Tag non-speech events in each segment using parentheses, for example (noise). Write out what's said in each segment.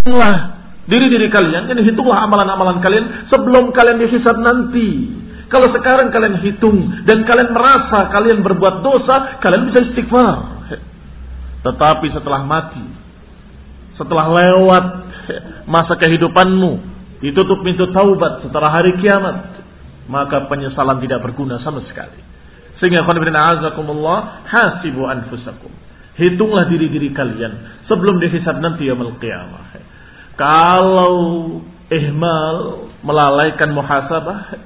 hitunglah diri-diri kalian, ini hitunglah amalan-amalan kalian sebelum kalian dihisab nanti. Kalau sekarang kalian hitung dan kalian merasa kalian berbuat dosa, kalian bisa istighfar. Tetapi setelah mati, setelah lewat masa kehidupanmu, ditutup pintu taubat setelah hari kiamat, maka penyesalan tidak berguna sama sekali. Sehingga khonibina azakumullah, hasibu anfusakum. Hitunglah diri-diri kalian sebelum dihisab nanti yaumul qiyamah. Kalau ihmal melalaikan muhasabah,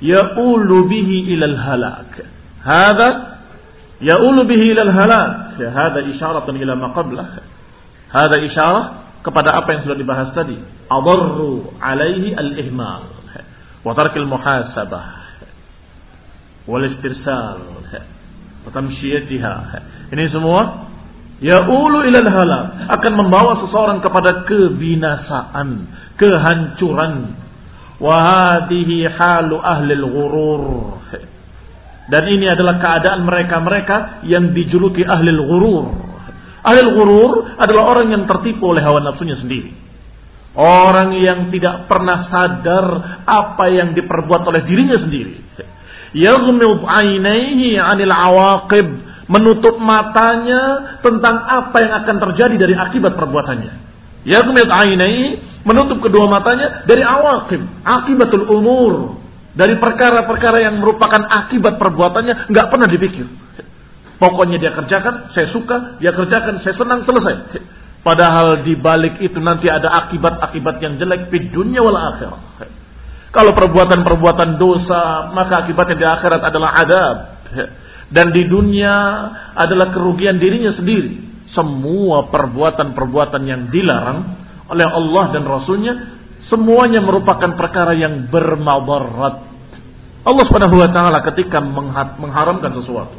ya'ulu bihi ilal halak. Hada ya'ulu bihi ilal halak. Hada isyaratun ila ma qablah. Hada isyarah kepada apa yang sudah dibahas tadi. Adarru alaihi al-ihmal. Wa tarkil muhasabah. Wal istirsal. Wa tamshiyatiha. Ini semua Ya'ulu ilal halak akan membawa seseorang kepada kebinasaan, kehancuran. Wahadihi halu ahlil ghurur. Dan ini adalah keadaan mereka-mereka yang dijuluki ahlil ghurur. Ahlil ghurur adalah orang yang tertipu oleh hawa nafsunya sendiri. Orang yang tidak pernah sadar apa yang diperbuat oleh dirinya sendiri. Yaghmid ainaihi 'anil awaqib menutup matanya tentang apa yang akan terjadi dari akibat perbuatannya. Yaghmid ainai menutup kedua matanya dari awaqib, akibatul umur, dari perkara-perkara yang merupakan akibat perbuatannya nggak pernah dipikir. Pokoknya dia kerjakan, saya suka, dia kerjakan, saya senang, selesai. Padahal di balik itu nanti ada akibat-akibat yang jelek di dunia wal akhirat. Kalau perbuatan-perbuatan dosa, maka akibatnya di akhirat adalah adab dan di dunia adalah kerugian dirinya sendiri. Semua perbuatan-perbuatan yang dilarang oleh Allah dan Rasulnya semuanya merupakan perkara yang bermadarat. Allah taala ketika mengharamkan sesuatu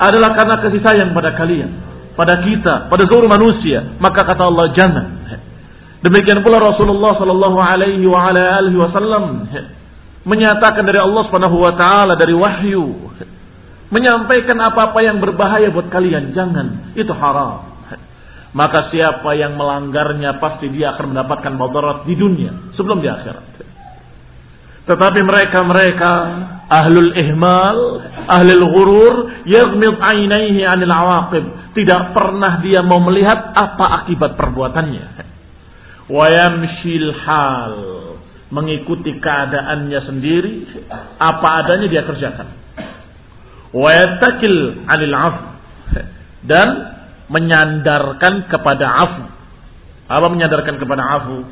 adalah karena kasih sayang pada kalian, pada kita, pada seluruh manusia. Maka kata Allah jangan. Demikian pula Rasulullah sallallahu alaihi wasallam menyatakan dari Allah Subhanahu wa taala dari wahyu menyampaikan apa-apa yang berbahaya buat kalian. Jangan, itu haram. Maka siapa yang melanggarnya pasti dia akan mendapatkan madarat di dunia sebelum di akhirat. Tetapi mereka-mereka ahlul ihmal, ahlul ghurur, yaghmid ainaihi 'anil awaqib. Tidak pernah dia mau melihat apa akibat perbuatannya. Wa yamshil hal, mengikuti keadaannya sendiri, apa adanya dia kerjakan wa yatakil 'anil 'afu dan menyandarkan kepada afu. Apa menyandarkan kepada afu?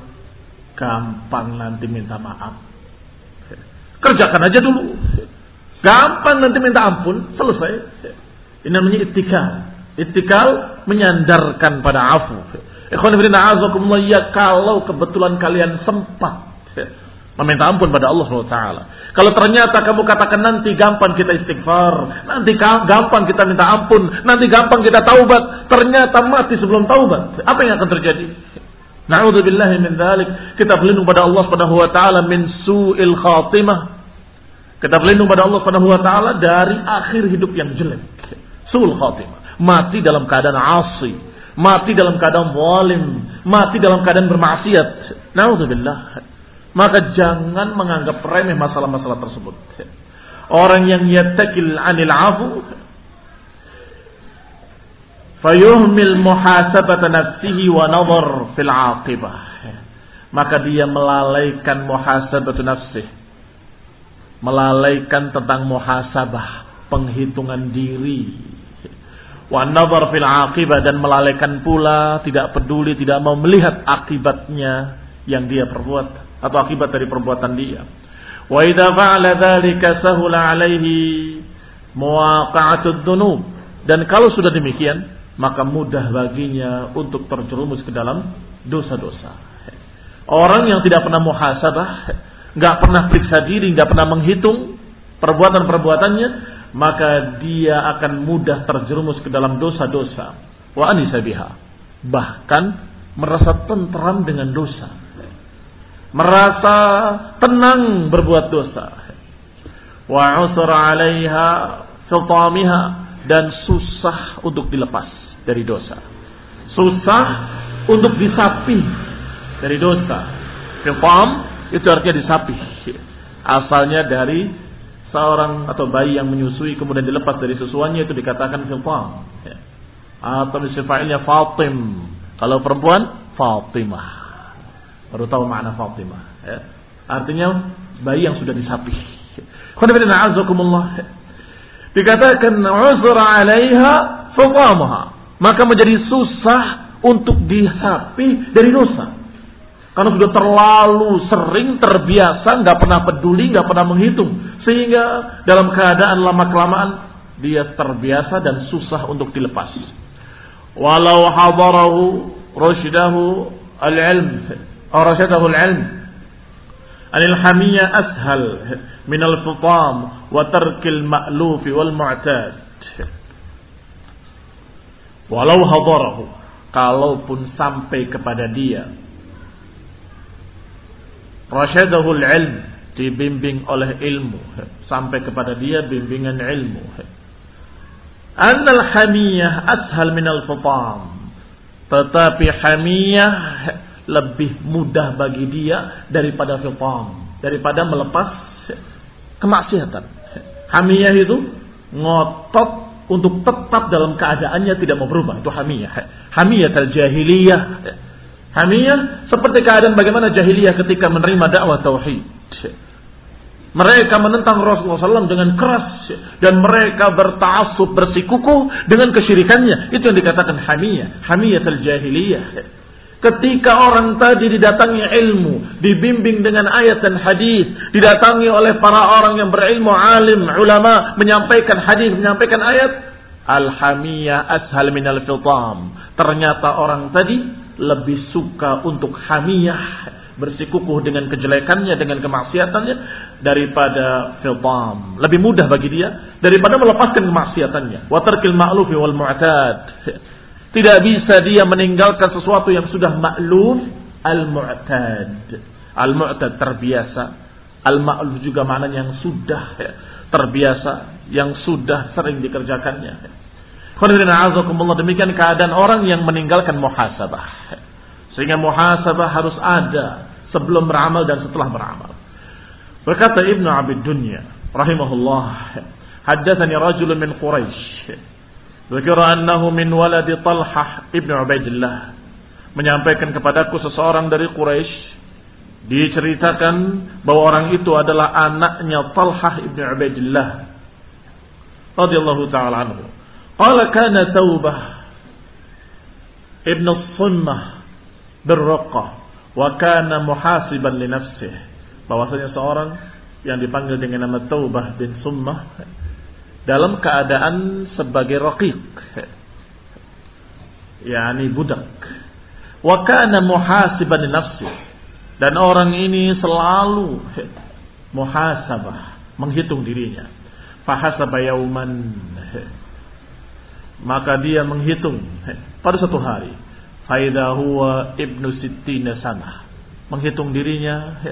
Gampang nanti minta maaf. Kerjakan aja dulu. Gampang nanti minta ampun, selesai. Ini namanya ittikal. Ittikal menyandarkan pada afu. Ikhwan ya kalau kebetulan kalian sempat meminta ampun pada Allah SWT. Kalau ternyata kamu katakan nanti gampang kita istighfar, nanti gampang kita minta ampun, nanti gampang kita taubat, ternyata mati sebelum taubat, apa yang akan terjadi? Na'udzubillahi min dzalik. Kita berlindung pada Allah Subhanahu wa taala min su'il khatimah. Kita berlindung pada Allah Subhanahu wa taala dari akhir hidup yang jelek. Su'ul khatimah. Mati dalam keadaan asi, mati dalam keadaan zalim, mati dalam keadaan bermaksiat. Na'udzubillah. Maka jangan menganggap remeh masalah-masalah tersebut. Orang yang yatakil anil afu fayuhmil muhasabata nafsihi wa nazar fil aqibah. Maka dia melalaikan muhasabatu nafsih. Melalaikan tentang muhasabah, penghitungan diri. Wa nazar fil aqibah dan melalaikan pula tidak peduli, tidak mau melihat akibatnya yang dia perbuat atau akibat dari perbuatan dia. Wa idza fa'ala dzalika sahula 'alaihi muwaqa'atud dunub. Dan kalau sudah demikian, maka mudah baginya untuk terjerumus ke dalam dosa-dosa. Orang yang tidak pernah muhasabah, nggak pernah periksa diri, nggak pernah menghitung perbuatan-perbuatannya, maka dia akan mudah terjerumus ke dalam dosa-dosa. Wa anisabiha. Bahkan merasa tentram dengan dosa merasa tenang berbuat dosa. Wa usra 'alaiha sultamiha dan susah untuk dilepas dari dosa. Susah untuk disapi, dari dosa. Fitam itu artinya disapi. Asalnya dari seorang atau bayi yang menyusui kemudian dilepas dari susuannya itu dikatakan fitam. Atau disifainya Fatim. Kalau perempuan Fatimah. Baru tahu makna Fatimah. Ya. Artinya bayi yang sudah disapi. Dikatakan uzra alaiha faqamaha. Maka menjadi susah untuk disapi dari dosa. Karena sudah terlalu sering terbiasa, nggak pernah peduli, nggak pernah menghitung, sehingga dalam keadaan lama kelamaan dia terbiasa dan susah untuk dilepas. Walau hadarahu rushdahu al-ilm, al-ilm, anil hamiyah ashal min al-fitam wa tarkil ma'luf wal. Walau hadarahu, kalaupun sampai kepada dia Rasyadahul ilm dibimbing oleh ilmu sampai kepada dia bimbingan ilmu. Annal hamiyah ashal minal futam. Tetapi hamiyah lebih mudah bagi dia daripada fitam, daripada melepas kemaksiatan. Hamiyah itu ngotot untuk tetap dalam keadaannya tidak mau berubah. Itu hamiyah. Hamiyah al-jahiliyah Hamiyah seperti keadaan bagaimana jahiliyah ketika menerima dakwah tauhid. Mereka menentang Rasulullah SAW dengan keras dan mereka bertaasub bersikukuh dengan kesyirikannya. Itu yang dikatakan hamiyah, hamiyah jahiliyah. Ketika orang tadi didatangi ilmu, dibimbing dengan ayat dan hadis, didatangi oleh para orang yang berilmu, alim, ulama, menyampaikan hadis, menyampaikan ayat, al-hamiyah ashal minal fitam. Ternyata orang tadi lebih suka untuk hamiyah bersikukuh dengan kejelekannya dengan kemaksiatannya daripada fitam. Lebih mudah bagi dia daripada melepaskan kemaksiatannya. Wa tarkil ma'lufi wal mu'tad tidak bisa dia meninggalkan sesuatu yang sudah ma'luf al mu'tad al mu'tad terbiasa al ma'luf juga maknanya yang sudah terbiasa yang sudah sering dikerjakannya demikian keadaan orang yang meninggalkan muhasabah. Sehingga muhasabah harus ada sebelum beramal dan setelah beramal. Berkata Ibnu Abid Dunya rahimahullah, haddatsani rajulun min Quraisy. Dzakara annahu min waladi Talhah ibnu Ubaidillah. Menyampaikan kepadaku seseorang dari Quraisy diceritakan bahwa orang itu adalah anaknya Talhah ibnu Ubaidillah radhiyallahu taala anhu. Qala kana Taubah Ibn Sunnah berraqah wa kana muhasiban li nafsih. Bahwasanya seorang yang dipanggil dengan nama Taubah bin Sunnah dalam keadaan sebagai raqiq. yakni budak. Wa kana muhasiban li nafsih. Dan orang ini selalu muhasabah, menghitung dirinya. Fahasaba yauman maka dia menghitung pada satu hari. Faida huwa ibnu sittina sana. Menghitung dirinya,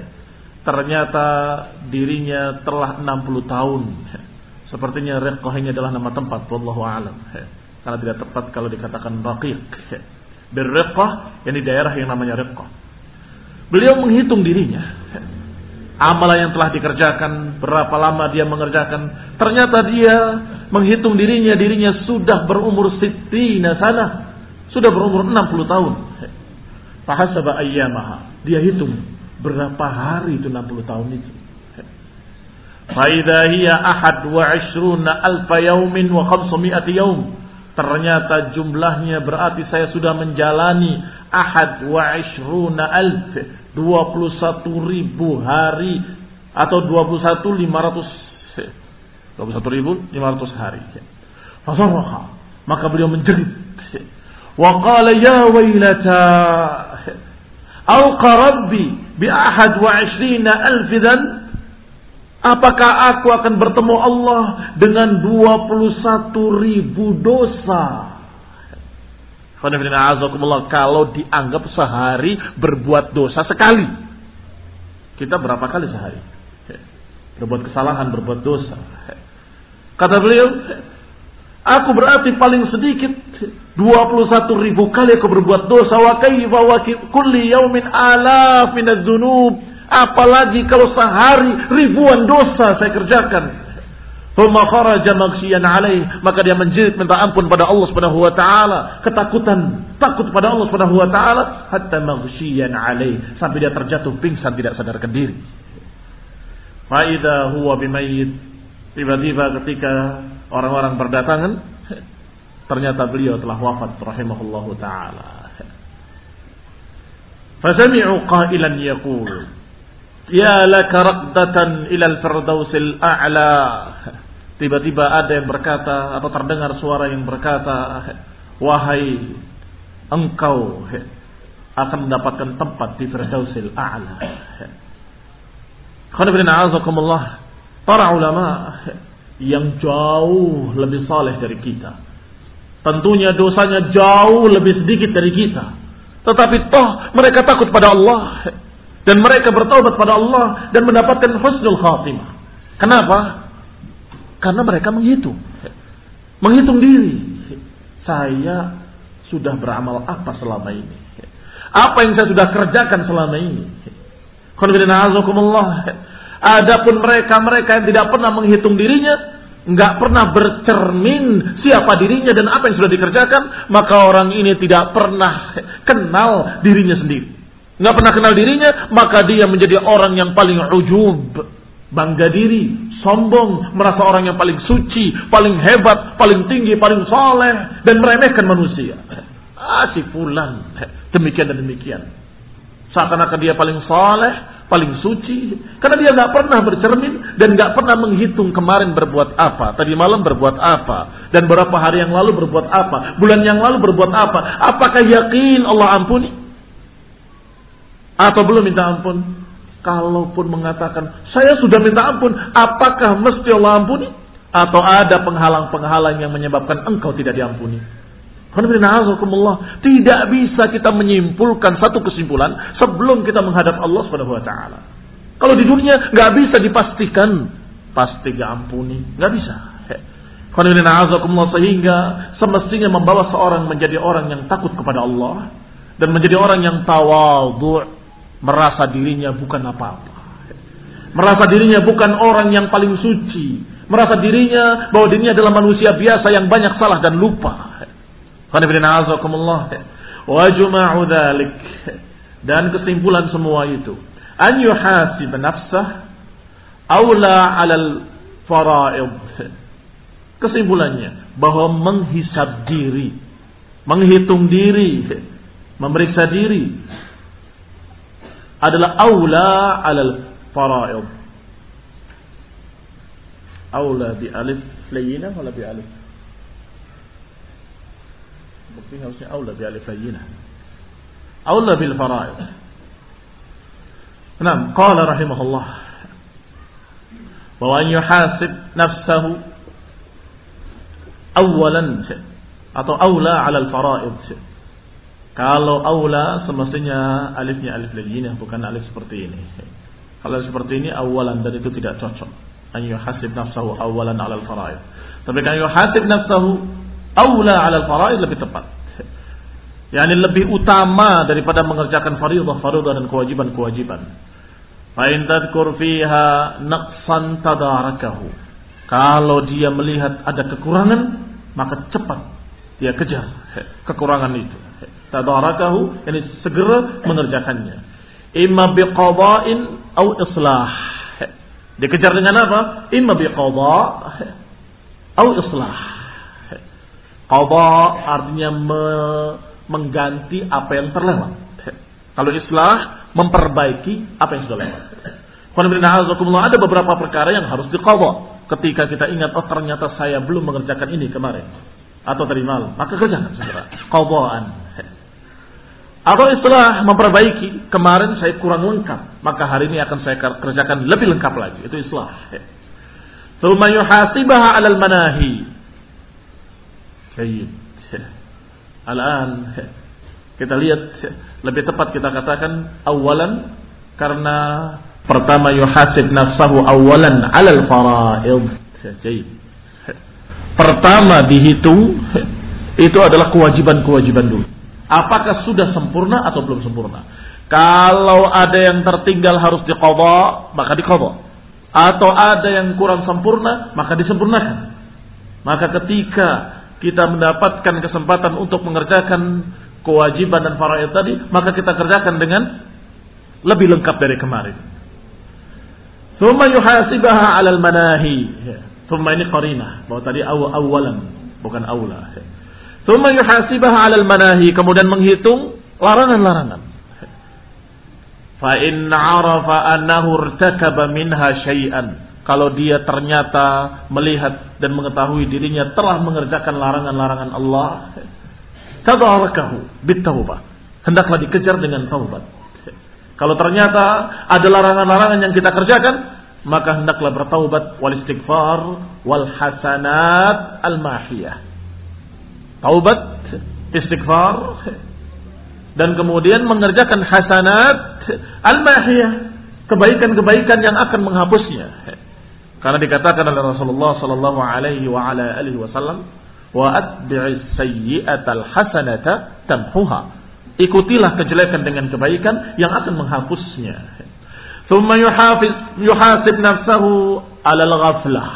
ternyata dirinya telah 60 tahun. Sepertinya Riqqah ini adalah nama tempat, wallahu alam. Karena tidak tepat kalau dikatakan Raqiq. Berriqqah yang di daerah yang namanya Riqqah. Beliau menghitung dirinya. Amalan yang telah dikerjakan, berapa lama dia mengerjakan. Ternyata dia menghitung dirinya, dirinya sudah berumur sittina sana. Sudah berumur 60 tahun. Fahasaba ayyamaha. Dia hitung berapa hari itu 60 tahun itu. Faidha hiya ahad wa ishruna alfa yaumin wa khamsumi'ati yaum. Ternyata jumlahnya berarti saya sudah menjalani ahad wa ishruna alf. 21 ribu hari atau 21 500 21.500 hari. Fasarraha. Maka beliau menjerit. Wa qala ya wailata. Alqa rabbi bi ahad wa ishrina alfidan. Apakah aku akan bertemu Allah dengan 21 ribu dosa? Kalau dianggap sehari berbuat dosa sekali. Kita berapa kali sehari? Berbuat kesalahan, berbuat dosa. Kata beliau, aku berarti paling sedikit 21 ribu kali aku berbuat dosa wa kaifa wa kulli yaumin alaf min dzunub apalagi kalau sehari ribuan dosa saya kerjakan. Thumma kharaja alaih. Maka dia menjerit minta ampun pada Allah Subhanahu wa taala. Ketakutan takut pada Allah Subhanahu wa taala. Hatta maghsyian alaih. Sampai dia terjatuh pingsan tidak sadarkan diri. Fa huwa bimayyit. Tiba-tiba ketika orang-orang berdatangan Ternyata beliau telah wafat rahimahullahu taala. Fasami'u qailan yaqul Ya laka raqdatan ila al-firdausil a'la. Tiba-tiba ada yang berkata atau terdengar suara yang berkata, "Wahai engkau akan mendapatkan tempat di Firdausil A'la." Para ulama yang jauh lebih saleh dari kita Tentunya dosanya jauh lebih sedikit dari kita. Tetapi toh mereka takut pada Allah. Dan mereka bertaubat pada Allah dan mendapatkan husnul khatimah. Kenapa? Karena mereka menghitung. Menghitung diri. Saya sudah beramal apa selama ini? Apa yang saya sudah kerjakan selama ini? Adapun mereka-mereka yang tidak pernah menghitung dirinya, nggak pernah bercermin siapa dirinya dan apa yang sudah dikerjakan, maka orang ini tidak pernah kenal dirinya sendiri. Nggak pernah kenal dirinya, maka dia menjadi orang yang paling ujub, bangga diri, sombong, merasa orang yang paling suci, paling hebat, paling tinggi, paling soleh, dan meremehkan manusia. Ah, si demikian dan demikian. Seakan-akan dia paling soleh, paling suci karena dia nggak pernah bercermin dan nggak pernah menghitung kemarin berbuat apa tadi malam berbuat apa dan beberapa hari yang lalu berbuat apa bulan yang lalu berbuat apa apakah yakin Allah ampuni atau belum minta ampun? Kalaupun mengatakan saya sudah minta ampun apakah mesti Allah ampuni? Atau ada penghalang-penghalang yang menyebabkan engkau tidak diampuni? Tidak bisa kita menyimpulkan satu kesimpulan sebelum kita menghadap Allah Subhanahu wa taala. Kalau di dunia nggak bisa dipastikan. Pasti gak ampuni, nggak bisa. Sehingga semestinya membawa seorang menjadi orang yang takut kepada Allah dan menjadi orang yang tawadhu, merasa dirinya bukan apa-apa. Merasa dirinya bukan orang yang paling suci, merasa dirinya bahwa dirinya adalah manusia biasa yang banyak salah dan lupa. Dan kesimpulan semua itu. An yuhasib nafsah. Awla alal fara'id. Kesimpulannya. Bahwa menghisab diri. Menghitung diri. Memeriksa diri. Adalah awla alal fara'id. Awla bi alif layina wala bi alif bukti harusnya aula bi alif layyinah. Aula bil fara'id. Nah, qala rahimahullah bahwa an yuhasib nafsahu awalan atau aula ala al fara'id. Kalau aula semestinya alifnya alif layyinah bukan alif seperti ini. Kalau seperti ini awalan dan itu tidak cocok. An yuhasib nafsahu awalan ala al fara'id. Tapi kan yuhasib nafsahu aula ala faraid lebih tepat. Yani lebih utama daripada mengerjakan faridah, faridah dan kewajiban-kewajiban. Fa in tadhkur fiha naqsan tadarakahu. Kalau dia melihat ada kekurangan, maka cepat dia kejar kekurangan itu. Tadarakahu, yani segera mengerjakannya. Imma biqada'in au islah. Dikejar dengan apa? Imma biqada' au islah Qadha artinya me mengganti apa yang terlewat. Kalau islah memperbaiki apa yang sudah lewat. Ada beberapa perkara yang harus diqadha ketika kita ingat oh ternyata saya belum mengerjakan ini kemarin atau tadi malam, maka kerjakan segera. Qadhaan. Atau istilah memperbaiki, kemarin saya kurang lengkap, maka hari ini akan saya kerjakan lebih lengkap lagi. Itu islah. Tsumma yuhasibaha 'alal manahi Baik. Al-an kita lihat lebih tepat kita katakan awalan karena pertama yuhasib nafsahu awalan alal faraid. Pertama dihitung Itu adalah kewajiban-kewajiban dulu. Apakah sudah sempurna atau belum sempurna? Kalau ada yang tertinggal harus diqadha, maka diqadha. Atau ada yang kurang sempurna, maka disempurnakan. Maka ketika kita mendapatkan kesempatan untuk mengerjakan kewajiban dan faraid tadi, maka kita kerjakan dengan lebih lengkap dari kemarin. Thumma yuhasibaha 'alal manahi. Thumma ini qarinah, bahwa tadi aw awalan, bukan aula. Thumma yuhasibaha 'alal manahi, kemudian menghitung larangan-larangan. Fa in 'arafa annahu irtakaba minha syai'an. Kalau dia ternyata melihat dan mengetahui dirinya telah mengerjakan larangan-larangan Allah, tadarakahu bitaubah. Hendaklah dikejar dengan taubat. Kalau ternyata ada larangan-larangan yang kita kerjakan, maka hendaklah bertaubat wal istighfar wal hasanat al mahiyah. Taubat, istighfar dan kemudian mengerjakan hasanat al-mahiyah, kebaikan-kebaikan yang akan menghapusnya. Karena dikatakan oleh Rasulullah sallallahu alaihi wa ala alihi wasallam, "Wa atbi'is sayyi'atal hasanata tamhuha." Ikutilah kejelekan dengan kebaikan yang akan menghapusnya. Thumma yuhafiz yuhasib nafsahu 'alal ghaflah.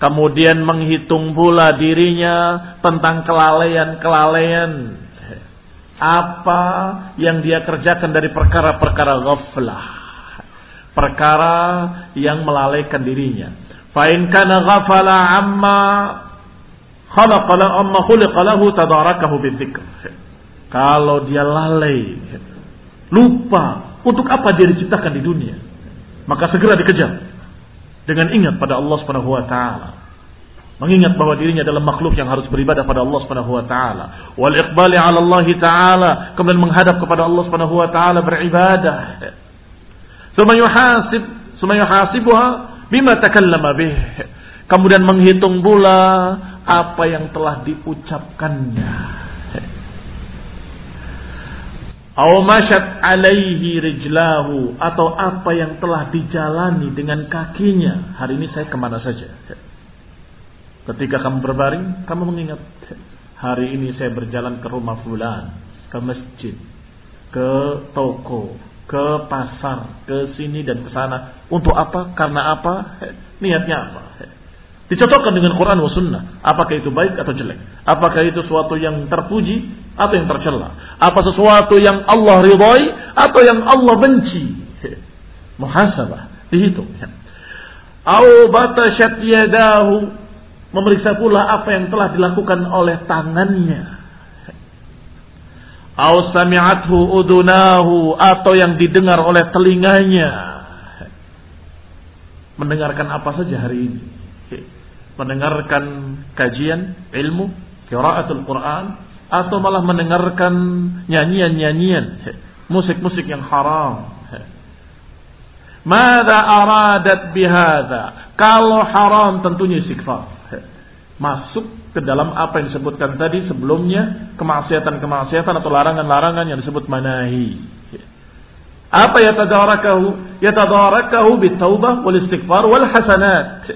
Kemudian menghitung pula dirinya tentang kelalaian-kelalaian apa yang dia kerjakan dari perkara-perkara ghaflah. Perkara yang melalaikan dirinya. Fa'in kana ghafala amma khalaqala amma khuliqalahu tadarakahu bidzikr. Kalau dia lalai, lupa untuk apa dia diciptakan di dunia, maka segera dikejar dengan ingat pada Allah Subhanahu wa taala. Mengingat bahwa dirinya adalah makhluk yang harus beribadah pada Allah Subhanahu wa taala. Wal iqbali 'ala Allah taala. Kemudian menghadap kepada Allah Subhanahu wa taala beribadah. Summa yuhasib summa yuhasibuha bima takallama bih. Kemudian menghitung pula apa yang telah diucapkannya Aw masyat alaihi rijlahu atau apa yang telah dijalani dengan kakinya. Hari ini saya ke mana saja. Ketika kamu berbaring, kamu mengingat hari ini saya berjalan ke rumah fulan, ke masjid, ke toko, ke pasar, ke sini dan ke sana. Untuk apa? Karena apa? Niatnya apa? Dicocokkan dengan Quran wa sunnah. Apakah itu baik atau jelek? Apakah itu sesuatu yang terpuji atau yang tercela? Apa sesuatu yang Allah ridhai atau yang Allah benci? (laughs) Muhasabah. Dihitung. Au batashat yadahu Memeriksa pula apa yang telah dilakukan oleh tangannya. Au sami'athu udunahu atau yang didengar oleh telinganya. Mendengarkan apa saja hari ini? Mendengarkan kajian ilmu, qiraatul Quran atau malah mendengarkan nyanyian-nyanyian, musik-musik yang haram. Mada aradat bihada? Kalau haram tentunya istighfar masuk ke dalam apa yang disebutkan tadi sebelumnya kemaksiatan-kemaksiatan atau larangan-larangan yang disebut manahi. Apa ya tadarakahu? Ya tadarakahu bitaubah wal istighfar wal hasanat.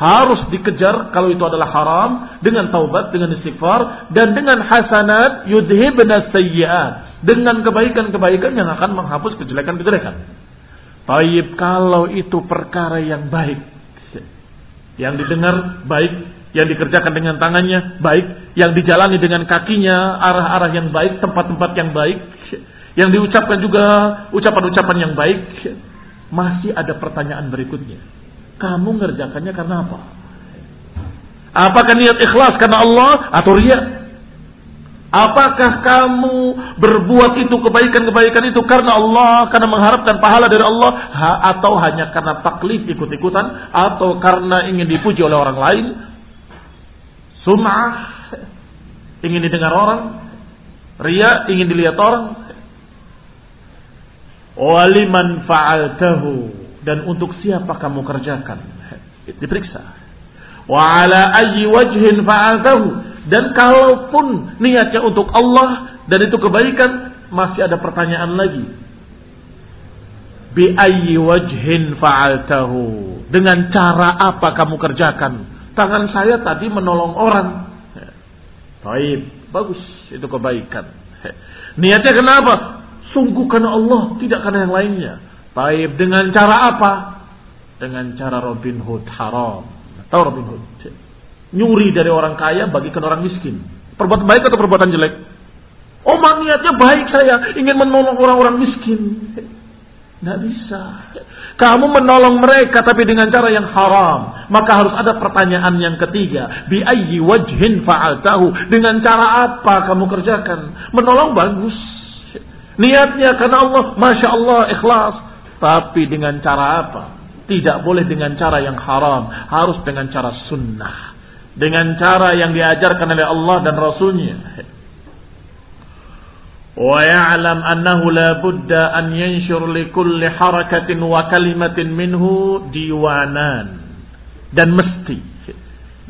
Harus dikejar kalau itu adalah haram dengan taubat, dengan istighfar dan dengan hasanat yudhibna sayyi'at. Dengan kebaikan-kebaikan yang akan menghapus kejelekan-kejelekan. Taib kalau itu perkara yang baik yang didengar baik, yang dikerjakan dengan tangannya baik, yang dijalani dengan kakinya arah-arah yang baik, tempat-tempat yang baik, yang diucapkan juga ucapan-ucapan yang baik. Masih ada pertanyaan berikutnya. Kamu ngerjakannya karena apa? Apakah niat ikhlas karena Allah atau riya? Apakah kamu berbuat itu kebaikan-kebaikan itu karena Allah, karena mengharapkan pahala dari Allah, ha, atau hanya karena taklif ikut-ikutan, atau karena ingin dipuji oleh orang lain? Sum'ah, ingin didengar orang, ria, ingin dilihat orang. Waliman fa'altahu dan untuk siapa kamu kerjakan? (laughs) Diperiksa. Wa ala ayyi wajhin fa'altahu dan kalaupun niatnya untuk Allah dan itu kebaikan, masih ada pertanyaan lagi. Bi ayyi wajhin fa'altahu? Dengan cara apa kamu kerjakan? Tangan saya tadi menolong orang. Baik, bagus. Itu kebaikan. (laughs) Niatnya kenapa? Sungguh karena Allah, tidak karena yang lainnya. Baik, dengan cara apa? Dengan cara Robin Hood haram. Tahu Robin Hood? Nyuri dari orang kaya bagikan orang miskin. Perbuatan baik atau perbuatan jelek? Oh niatnya baik saya ingin menolong orang-orang miskin. Tidak bisa. Kamu menolong mereka tapi dengan cara yang haram. Maka harus ada pertanyaan yang ketiga. Bi ayyi wajhin fa'altahu. Dengan cara apa kamu kerjakan? Menolong bagus. Niatnya karena Allah, Masya Allah, ikhlas. Tapi dengan cara apa? Tidak boleh dengan cara yang haram. Harus dengan cara sunnah. Dengan cara yang diajarkan oleh Allah dan Rasulnya. ويعلم أنه لا بد أن ينشر لكل حركة وكلمة منه ديوانان dan mesti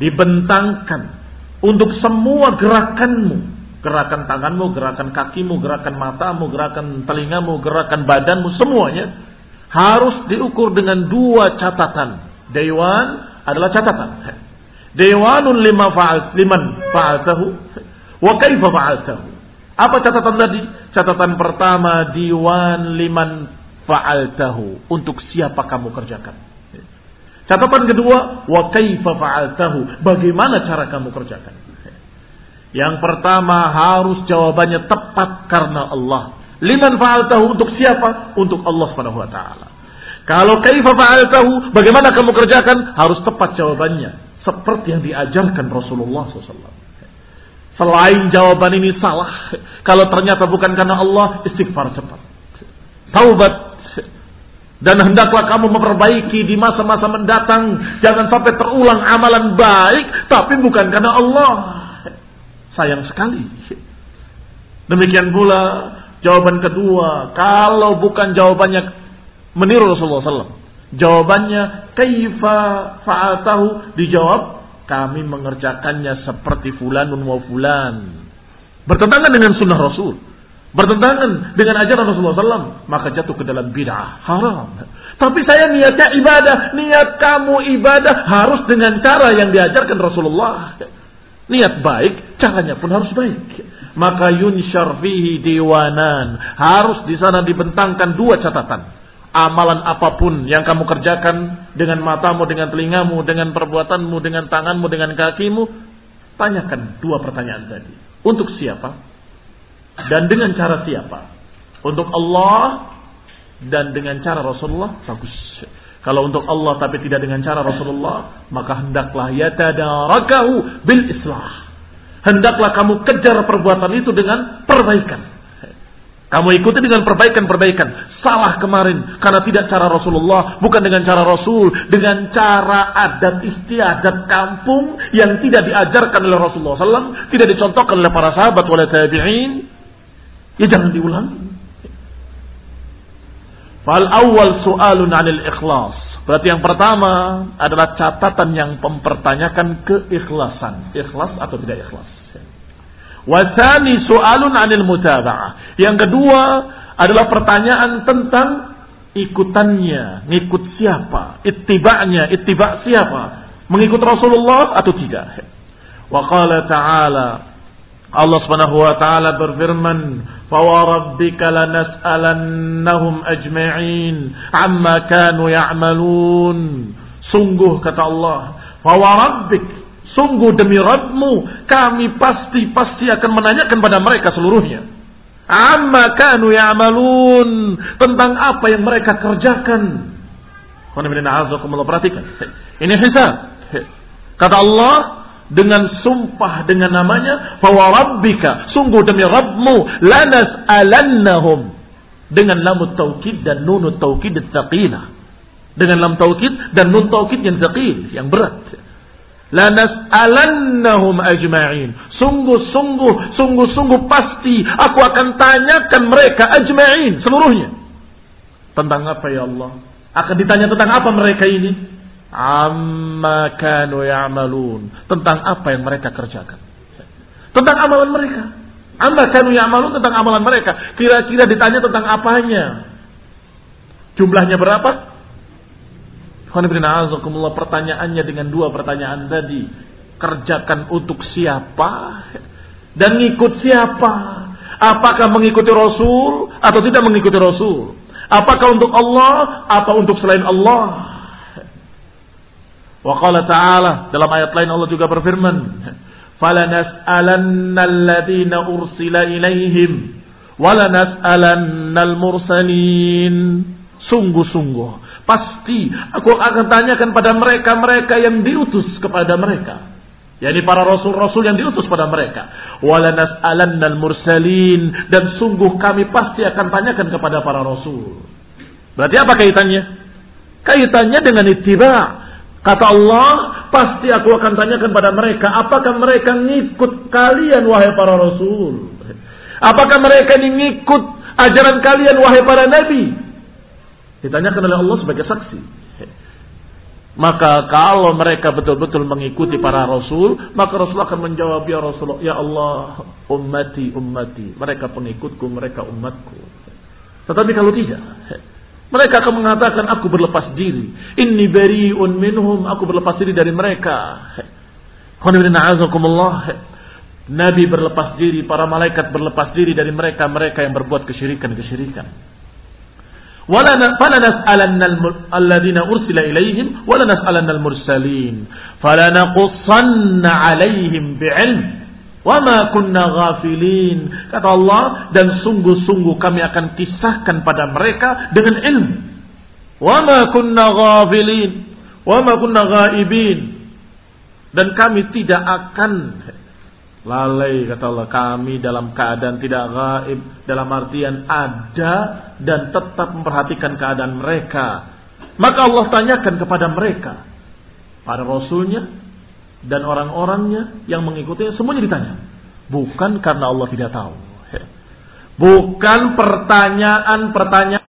dibentangkan untuk semua gerakanmu gerakan tanganmu, gerakan kakimu, gerakan matamu, gerakan telingamu, gerakan badanmu, semuanya harus diukur dengan dua catatan. Dewan adalah catatan. Dewanun lima fa'al, liman fa'altahu wa kaifa fa'altahu. Apa catatan tadi? Catatan pertama diwan liman fa'altahu. Untuk siapa kamu kerjakan. Catatan kedua, wa kaifa fa'altahu. Bagaimana cara kamu kerjakan. Yang pertama harus jawabannya tepat karena Allah. Liman fa'altahu untuk siapa? Untuk Allah Subhanahu wa taala. Kalau kaifa fa'altahu, bagaimana kamu kerjakan? Harus tepat jawabannya seperti yang diajarkan Rasulullah SAW. Selain jawaban ini salah, kalau ternyata bukan karena Allah, istighfar cepat. Taubat. Dan hendaklah kamu memperbaiki di masa-masa mendatang. Jangan sampai terulang amalan baik, tapi bukan karena Allah. Sayang sekali. Demikian pula jawaban kedua. Kalau bukan jawabannya meniru Rasulullah SAW. Jawabannya kaifa fa'atahu dijawab kami mengerjakannya seperti fulanun wa fulan. Bertentangan dengan sunnah Rasul. Bertentangan dengan ajaran Rasulullah SAW. Maka jatuh ke dalam bid'ah. Haram. Tapi saya niatnya ibadah. Niat kamu ibadah harus dengan cara yang diajarkan Rasulullah. Niat baik, caranya pun harus baik. Maka yunshar fihi diwanan. Harus di sana dibentangkan dua catatan amalan apa pun yang kamu kerjakan dengan matamu, dengan telingamu, dengan perbuatanmu, dengan tanganmu, dengan kakimu, tanyakan dua pertanyaan tadi. Untuk siapa? Dan dengan cara siapa? Untuk Allah dan dengan cara Rasulullah bagus. Kalau untuk Allah tapi tidak dengan cara Rasulullah, maka hendaklah yatadarakahu bil islah. Hendaklah kamu kejar perbuatan itu dengan perbaikan. Kamu ikuti dengan perbaikan-perbaikan. Salah kemarin karena tidak cara Rasulullah, bukan dengan cara Rasul, dengan cara adat istiadat kampung yang tidak diajarkan oleh Rasulullah SAW, tidak dicontohkan oleh para sahabat oleh tabi'in. Ya jangan diulangi. Fal awal soalun anil ikhlas. Berarti yang pertama adalah catatan yang mempertanyakan keikhlasan. Ikhlas atau tidak ikhlas. Wasani soalun anil mutaba'ah. Yang kedua adalah pertanyaan tentang ikutannya, ngikut siapa, ittiba'nya, ittiba' siapa, mengikut Rasulullah atau tidak. Wa qala ta'ala Allah Subhanahu wa taala berfirman, "Fa wa rabbika lanas'alannahum ajma'in 'amma kanu ya'malun." Sungguh kata Allah, "Fa wa rabbik Sungguh demi Rabbmu, kami pasti-pasti akan menanyakan pada mereka seluruhnya. Amma kanu ya'malun. Tentang apa yang mereka kerjakan. Perhatikan. Ini hisab. Kata Allah, dengan sumpah dengan namanya bahwa rabbika sungguh demi Rabbmu lanas alannahum dengan lam taukid dan nun taukid tsaqilah dengan lam taukid dan nun taukid yang tsaqil yang berat lanas'alannahum ajma'in. Sungguh-sungguh, sungguh-sungguh pasti aku akan tanyakan mereka ajma'in seluruhnya. Tentang apa ya Allah? Akan ditanya tentang apa mereka ini? Amma kanu ya'malun. Tentang apa yang mereka kerjakan. Tentang amalan mereka. Amma kanu ya'malun tentang amalan mereka. Kira-kira ditanya tentang apanya? Jumlahnya berapa? Pertanyaannya dengan dua pertanyaan tadi. Kerjakan untuk siapa? Dan ngikut siapa? Apakah mengikuti Rasul atau tidak mengikuti Rasul? Apakah untuk Allah atau untuk selain Allah? Wa qala ta'ala dalam ayat lain Allah juga berfirman, "Falanas'alanna alladziina ursila ilaihim wa lanas'alannal mursalin." Sungguh-sungguh pasti aku akan tanyakan pada mereka-mereka yang diutus kepada mereka. Yani para rasul-rasul yang diutus pada mereka. Walanas alannal mursalin. Dan sungguh kami pasti akan tanyakan kepada para rasul. Berarti apa kaitannya? Kaitannya dengan ittiba. Kata Allah, pasti aku akan tanyakan pada mereka, apakah mereka ngikut kalian wahai para rasul? Apakah mereka ini ngikut ajaran kalian wahai para nabi? Ditanyakan oleh Allah sebagai saksi. Maka kalau mereka betul-betul mengikuti para rasul, maka Rasul akan menjawab ya Rasulullah, ya Allah, ummati ummati, mereka pengikutku, mereka umatku. Tetapi kalau tidak, mereka akan mengatakan aku berlepas diri. Inni bari'un minhum, aku berlepas diri dari mereka. Nabi berlepas diri, para malaikat berlepas diri dari mereka, mereka yang berbuat kesyirikan-kesyirikan. Nas'alanna alladhina ursila ilaihim wala nas'alanna al-mursalin. Fala naqussanna alaihim bi'ilm Wama kunna ghafilin. Kata Allah, dan sungguh-sungguh kami akan kisahkan pada mereka dengan ilmu. Wama kunna ghafilin. Wama kunna ghaibin. Dan kami tidak akan lalai kata Allah kami dalam keadaan tidak gaib dalam artian ada dan tetap memperhatikan keadaan mereka maka Allah tanyakan kepada mereka para rasulnya dan orang-orangnya yang mengikutinya semuanya ditanya. Bukan karena Allah tidak tahu. Bukan pertanyaan-pertanyaan